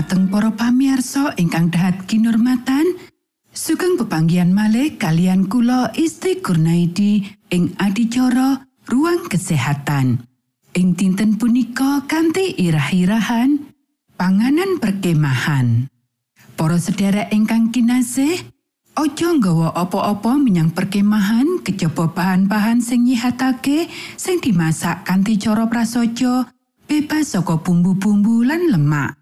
dumateng para pamiarsa ingkang dahat kinurmatan sugeng pepanggian malih kalian kula Isti Kurnaidi ing adicara ruang kesehatan ing dinten punika kanthi irah-irahan panganan perkemahan. Para sedherek ingkang kinasih, aja nggawa apa-apa menyang perkemahan kejaba bahan-bahan sing nyihatake sing dimasak kanthi cara prasaja bebas saka bumbu-bumbu lan lemak.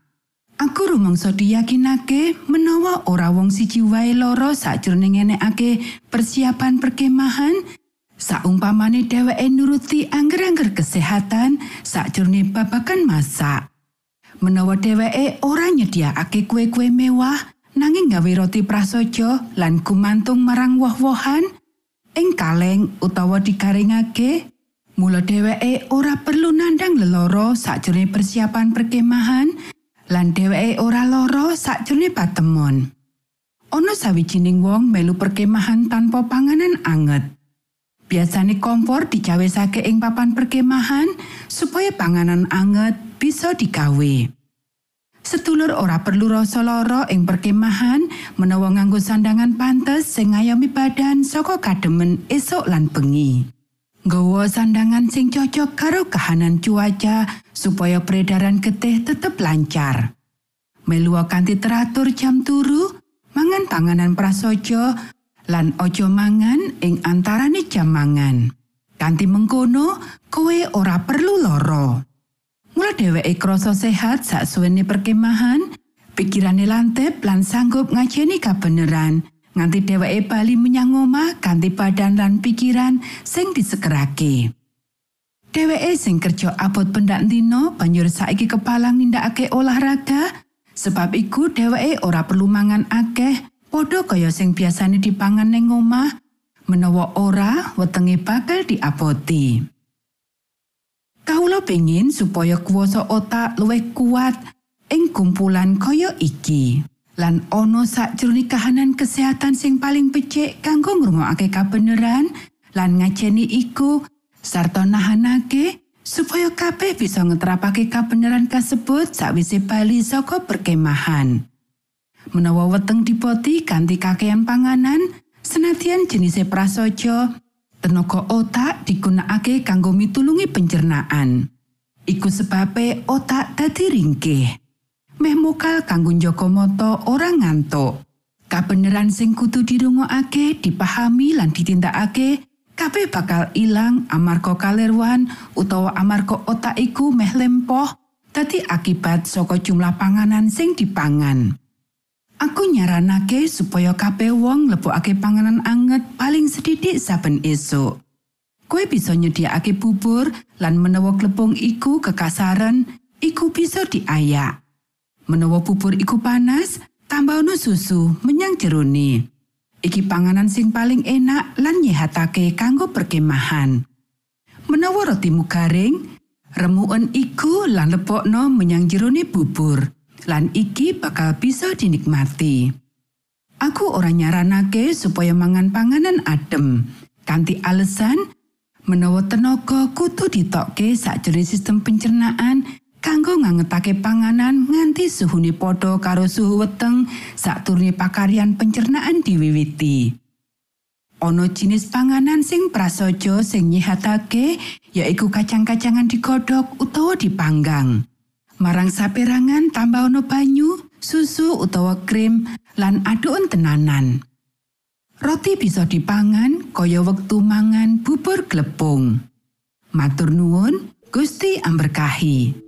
Aku rumangsa diyakinake menawa ora wong siji wae loro sakjroning ngenekake persiapan perkemahan, saumpamane dheweke nuruti angger-angger kesehatan sakjroning babagan masak. menawa dheweke ora nyediakake kue-kue mewah nanging gawe roti prasaja lan gumantung marang woh-wohan ing kaleng utawa digaringake mula dheweke ora perlu nandang leloro sakjroning persiapan perkemahan lan dheweke ora loro sakjroning patemon ana sawijining wong melu perkemahan tanpa panganan anget Biasane kompor dicawesake ing papan perkemahan supaya panganan anget bisa digawe. Sedulur ora perlu rasa lara ing perkemahan menawa nganggo sandangan pantes sing ngayomi badan saka kademen esuk lan bengi. Nggawa sandangan sing cocok karo kahanan cuaca supaya peredaran getih tetep lancar. Melu kanthi teratur jam turu, mangan panganan prasaja lan ojo mangan ing antarane jam mangan. Kanti mengkono, kowe ora perlu loro. Mula dheweke krasa sehat saksuwene perkemahan, pikirane lantep lan sanggup ngajeni kabeneran. Nganti dheweke bali menyang omah kanthi badan lan pikiran sing disekerake. Dheweke sing kerja abot pendak dino banjur saiki kepalang nindakake olahraga sebab iku dheweke ora perlu mangan akeh Padha kaya sing biasane dipangan ning omah, menawa ora wetenge bakal diapoti. Kawula pengin supaya kuasa otak luwih kuat ing kumpulan kaya iki. Lan ana sakjroning kahanan kesehatan sing paling becik kanggo ngrungokake kabeneran lan ngajeni iku sarta nahanake supaya kabeh bisa ngetrapake kabeneran kasebut sakwise bali saka perkemahan. menawa weteng dipoti kanthi kakean panganan senadyan jenise prasaja tenaga otak digunakake kanggo mitulungi pencernaan iku sebabe otak dadi ringkih meh mokal kanggo njaga mata ora ngantuk kabeneran sing kudu dirungokake dipahami lan ditindakake kabeh bakal ilang amarga kalerwan utawa amarga otak iku meh lempoh dadi akibat saka jumlah panganan sing dipangan. Aku nyaranake supaya kabeh wong lebokake panganan anget paling sedidik saben esuk. Koe bisa nyediakake bubur lan menawa klepung iku kekasaran, iku bisa diayak. Menawa bubur iku panas, tambahno susu menyang jerone. Iki panganan sing paling enak lan nyehatake kanggo perkemahan. Menawa rotimu garing, remuken iku lan lebokno menyang jerone bubur. lan iki bakal bisa dinikmati. Aku ora nyaranake supaya mangan panganan adem. Kanti alasan, menawa tenaga kutu ditokke sakjroning sistem pencernaan kanggo ngangetake panganan nganti suhune padha karo suhu weteng sakturune pakaryan pencernaan diwiwiti. Ono jenis panganan sing prasaja sing nyihatake yaiku kacang-kacangan digodhog utawa dipanggang. marang saperangan tambah ono banyu, susu utawa krim lan adun tenanan. Roti bisa dipangan kaya wektu mangan bubur glepung. Matur nuwun, Gusti amberkahi.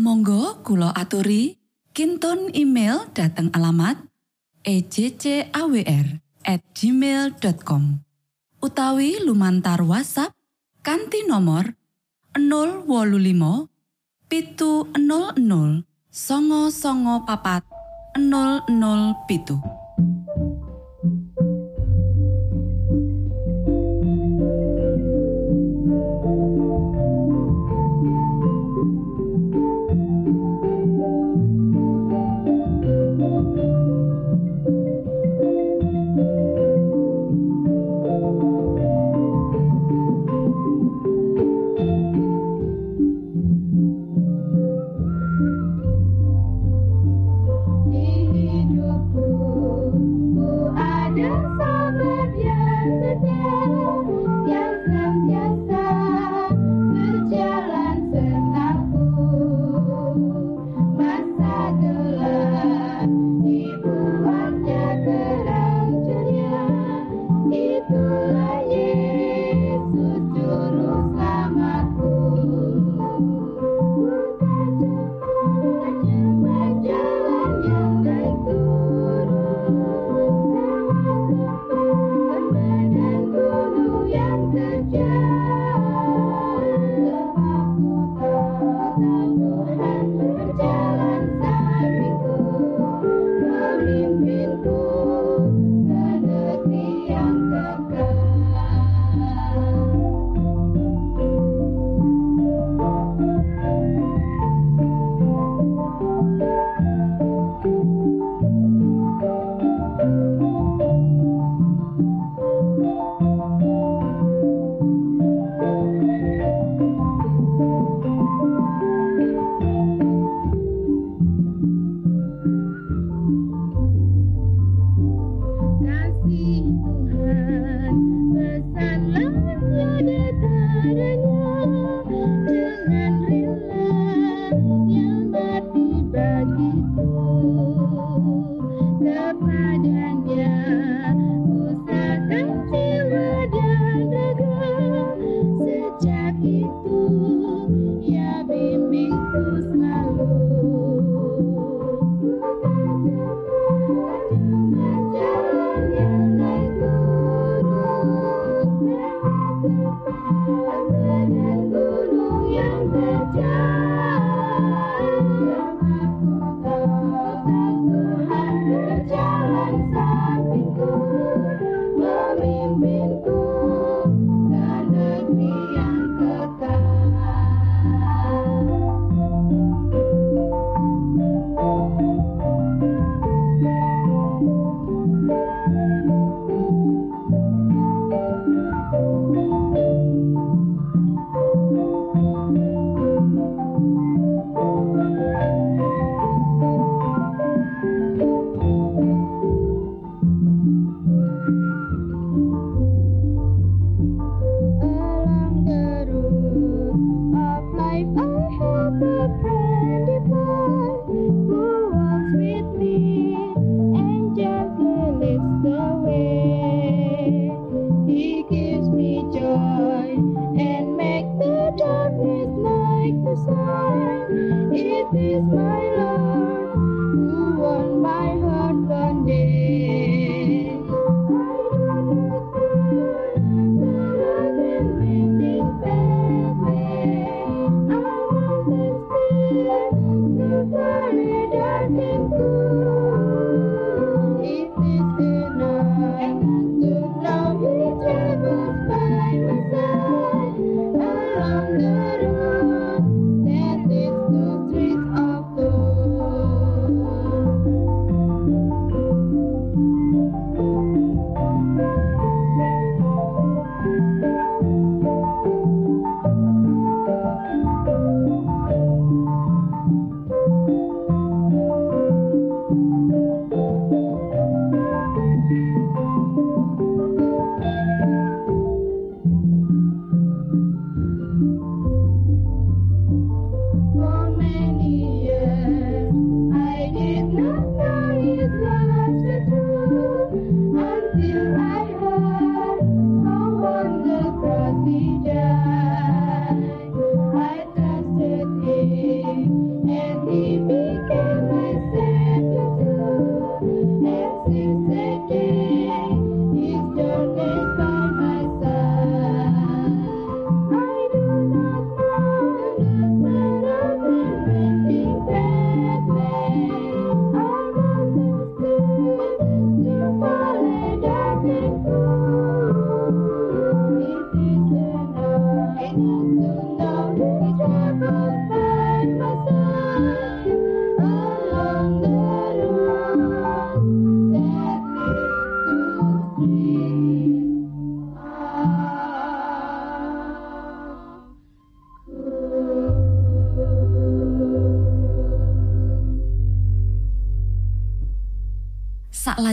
Monggo Kulo aturi. Kinton email dateng alamat ejcawr@ gmail.com utawi lumantar WhatsApp kanti nomor 025 pitu 00 songo songo papat 00 pitu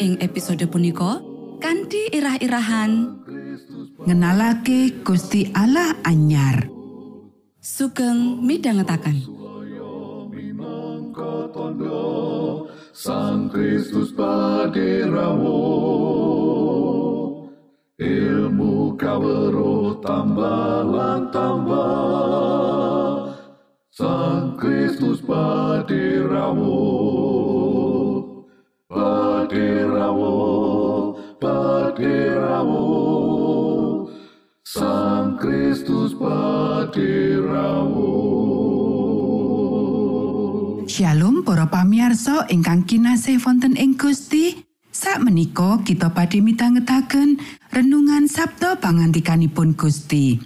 ing episode punika kanthi irah-irahan ngenalake Gusti Allah anyar. Sugeng midhangetaken. Sang Kristus paderamu Ilmu kawero tambah lan tambah. Sang Kristus paderamu Paderamu Paderamu Sang Kristus paderamu Shalom para pamiarsa ingkang kinasih wonten ing Gusti. Sak menika kita badhe mitangetaken renungan Sabda pangantikanipun Gusti.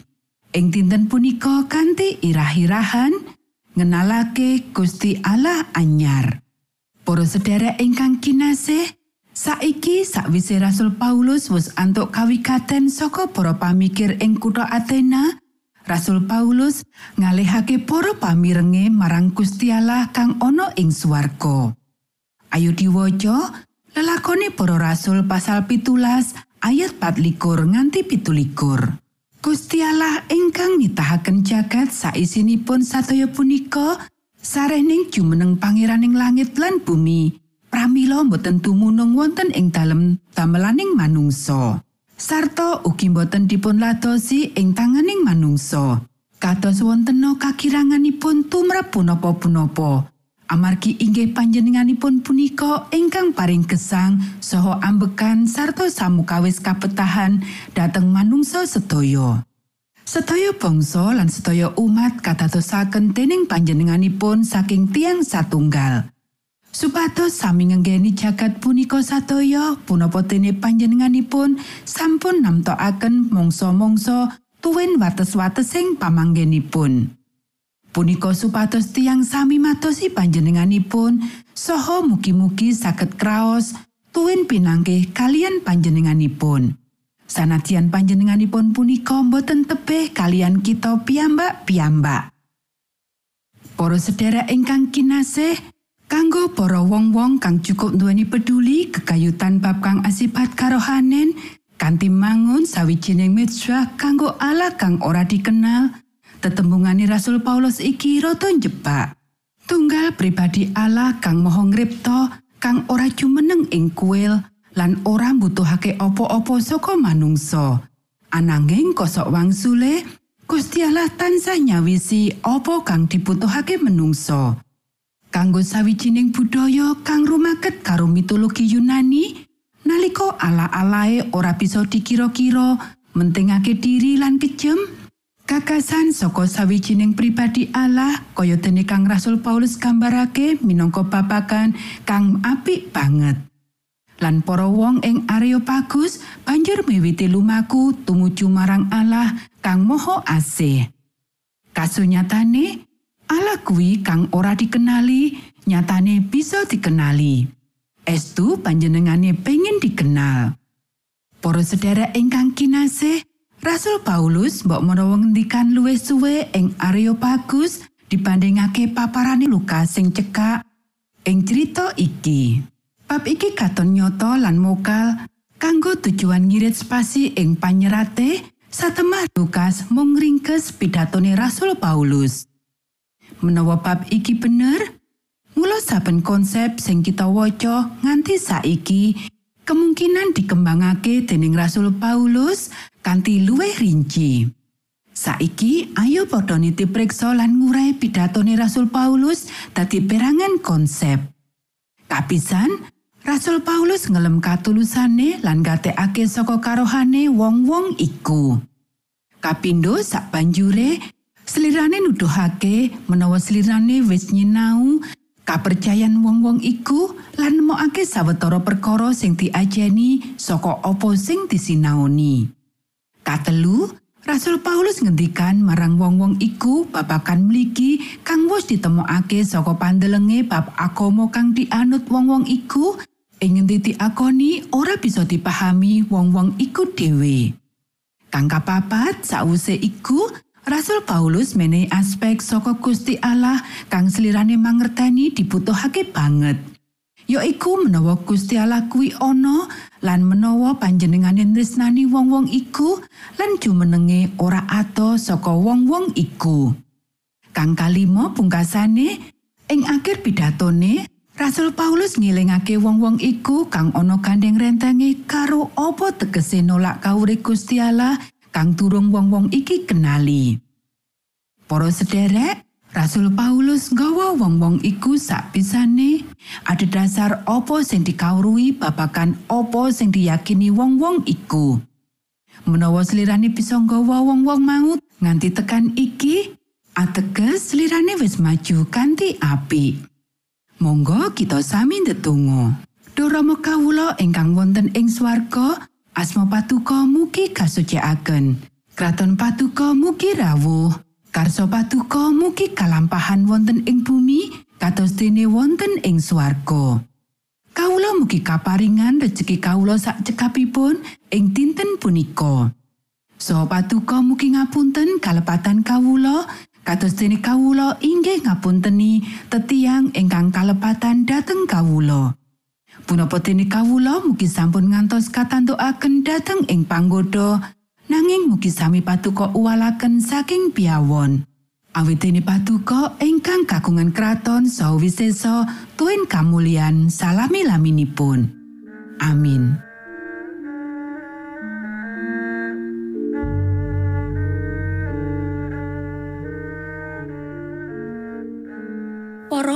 Ing dinten punika kanthi irah-irahan ngenalake Gusti Allah anyar Para sedherek ingkang kinasih saiki sakwise Rasul Paulus wis antuk kawigaten saka para pamikir ing kutha Athena Rasul Paulus ngalihake para pamirenge marang Gusti Allah kang ana ing swarga. Ayo diwaca lelakone para rasul pasal pitulas ayat 24 nganti pitulikur. Gusti Allah ingkang nitahaken jagat saisinipun sataya punika sarehning jumeneng pangeraning langit lan bumi. Pramila boten tumunung wonten ing dalem damelaning manungsa. sarta ugi boten dipun ladosi ing tanganing manungsa. Kados wontena kakiranganipun tumrap punapa-punapa. Amargi inggih panjenenganipun punika ingkang paring gesang saha ambekan sarta samukawis kapetahan dhateng manungsa sedaya. Sedaya bangsa lan sedaya umat kadadosaken dening panjenenganipun saking tiang satunggal. Supados sami ngenggeni jagat punika sadaya punapa dene panjenenganipun sampun namtokaken mangsa-mangsa tuwin wates-watesing pamanggenipun. Punika supados tiang sami matosi panjenenganipun saha mugi-mugi saged kraos tuwin pinanggih kalian panjenenganipun. Sanadyan panjenenganipun punika boten tebih kalian kita piyambak-piyambak. Para sedherek ingkang kinasih, Kanggo para wong-wong kang cukup nduweni peduli kekayutan bab kang asipat karohanen kanthi mangun sawijining mitswah kanggo Allah kang ora dikenal tetembungane Rasul Paulus iki rada jebak tunggal pribadi Allah kang moho ngripta kang ora jumeneng ing kuil lan ora mbutuhake apa-apa saka manungsa ananging kosok wangsule Gusti Allah tansah nyawisi apa kang dibutuhake menungsa. kanggo sawijining budaya kang rumaket karo mitologi Yunani nalika ala-alae ora bisa dikira-kira mentingake diri lan kejem kakasan saka sawijining pribadi Allah kaya dene kang Rasul Paulus gambarake minangka babagan kang apik banget lan para wong ing Areopagus banjur miwiti lumaku tumuju marang Allah kang moho asih kasunyatane Allah kuwi kang ora dikenali nyatane bisa dikenali. Estu panjenengane pengen dikenal. Para sedherek ingkang kinasih, Rasul Paulus mbok menawa ngendikan luwih suwe ing Areopagus dibandingake paparane Lukas sing cekak ing cerita iki. Bab iki katon nyoto lan mokal kanggo tujuan ngirit spasi ing panyerate satemah Lukas mung ringkes pidatone Rasul Paulus. Menawa bab iki bener, mula saben konsep sing kita waca nganti saiki kemungkinan dikembangake dening Rasul Paulus kanthi luwih rinci. Saiki ayo padha nitip preksa lan ngurai pidatone Rasul Paulus dadi perangan konsep. Kapisan, Rasul Paulus ngelem katulusane lan gatekake saka karohane wong-wong iku. Kapindo sak banjure, Slirane nuduhake menawa slirane wis nyinau Kapercayan wong-wong iku lan nemokake sawetara perkara sing diajeni saka apa sing disinaoni. Katelu, Rasul Paulus ngendikan marang wong-wong iku babakan mligi kang wis ditemokake saka pandelenge bab agama kang dianut wong-wong iku ing ngendi diakoni ora bisa dipahami wong-wong iku dhewe. Kang kapapat sause iku Rasul Paulus menehi aspek saka Gusti Allah kang selirane mangerteni dibutuhake banget. Yaiku menawa Gusti Allah kuwi ana lan menawa panjenengane tresnani wong-wong iku lan jumenenge ora ato saka wong-wong iku. Kang kalimo pungkasane ing akhir pidatone Rasul Paulus ngilingake wong-wong iku kang ana gandeng rentenge karo apa tegese nolak kawure Gusti Allah kang durung wong-wong iki kenali. Para sederek, Rasul Paulus nggawa wong-wong iku sak pisane apa sing dikawruhi babakan apa sing diyakini wong-wong iku. Menawa selirane bisa nggawa wong-wong maut nganti tekan iki, ateges selirane wis maju kanthi apik. Monggo kita sami ndedonga. Duh Rama kawula ingkang wonten ing swarga, asma patuko mugi kasucikaken. Kraton patuko mugi rawuh. Karso patuko mugi kalampahan wonten ing bumi, kados dene wonten ing swarga. Kawula mugi kaparingan rejeki kawula sak cekapipun ing dinten punika. So patuko mugi ngapunten kalepatan kawula kados dene kawula inggih ngapunteni tetiang ingkang kalepatan dhateng kawula. Punapa dene kawula mugi sampun ngantos katantukaken dhateng ing panggoda nanging mugi sami patuko uwalaken saking piawon. Awit dene patuko ingkang kagungan kraton saha wisesa tuen kamulyan salami-laminipun. Amin.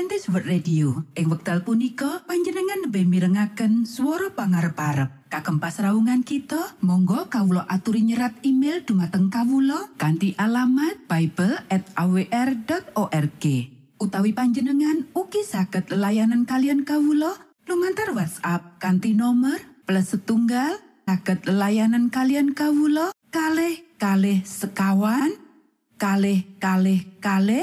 Adventist World Radio. Ing wekdal punika panjenengan lebih mirengaken swara pangarep-arep. Kagem pasraungan kita, monggo kawula aturi nyerat email dumateng kawula kanthi alamat bible@awr.org. Utawi panjenengan ugi saged layanan kalian kawula lumantar WhatsApp kanthi nomor plus setunggal saged layanan kalian kawula kalih kalih sekawan kalih kalih kalih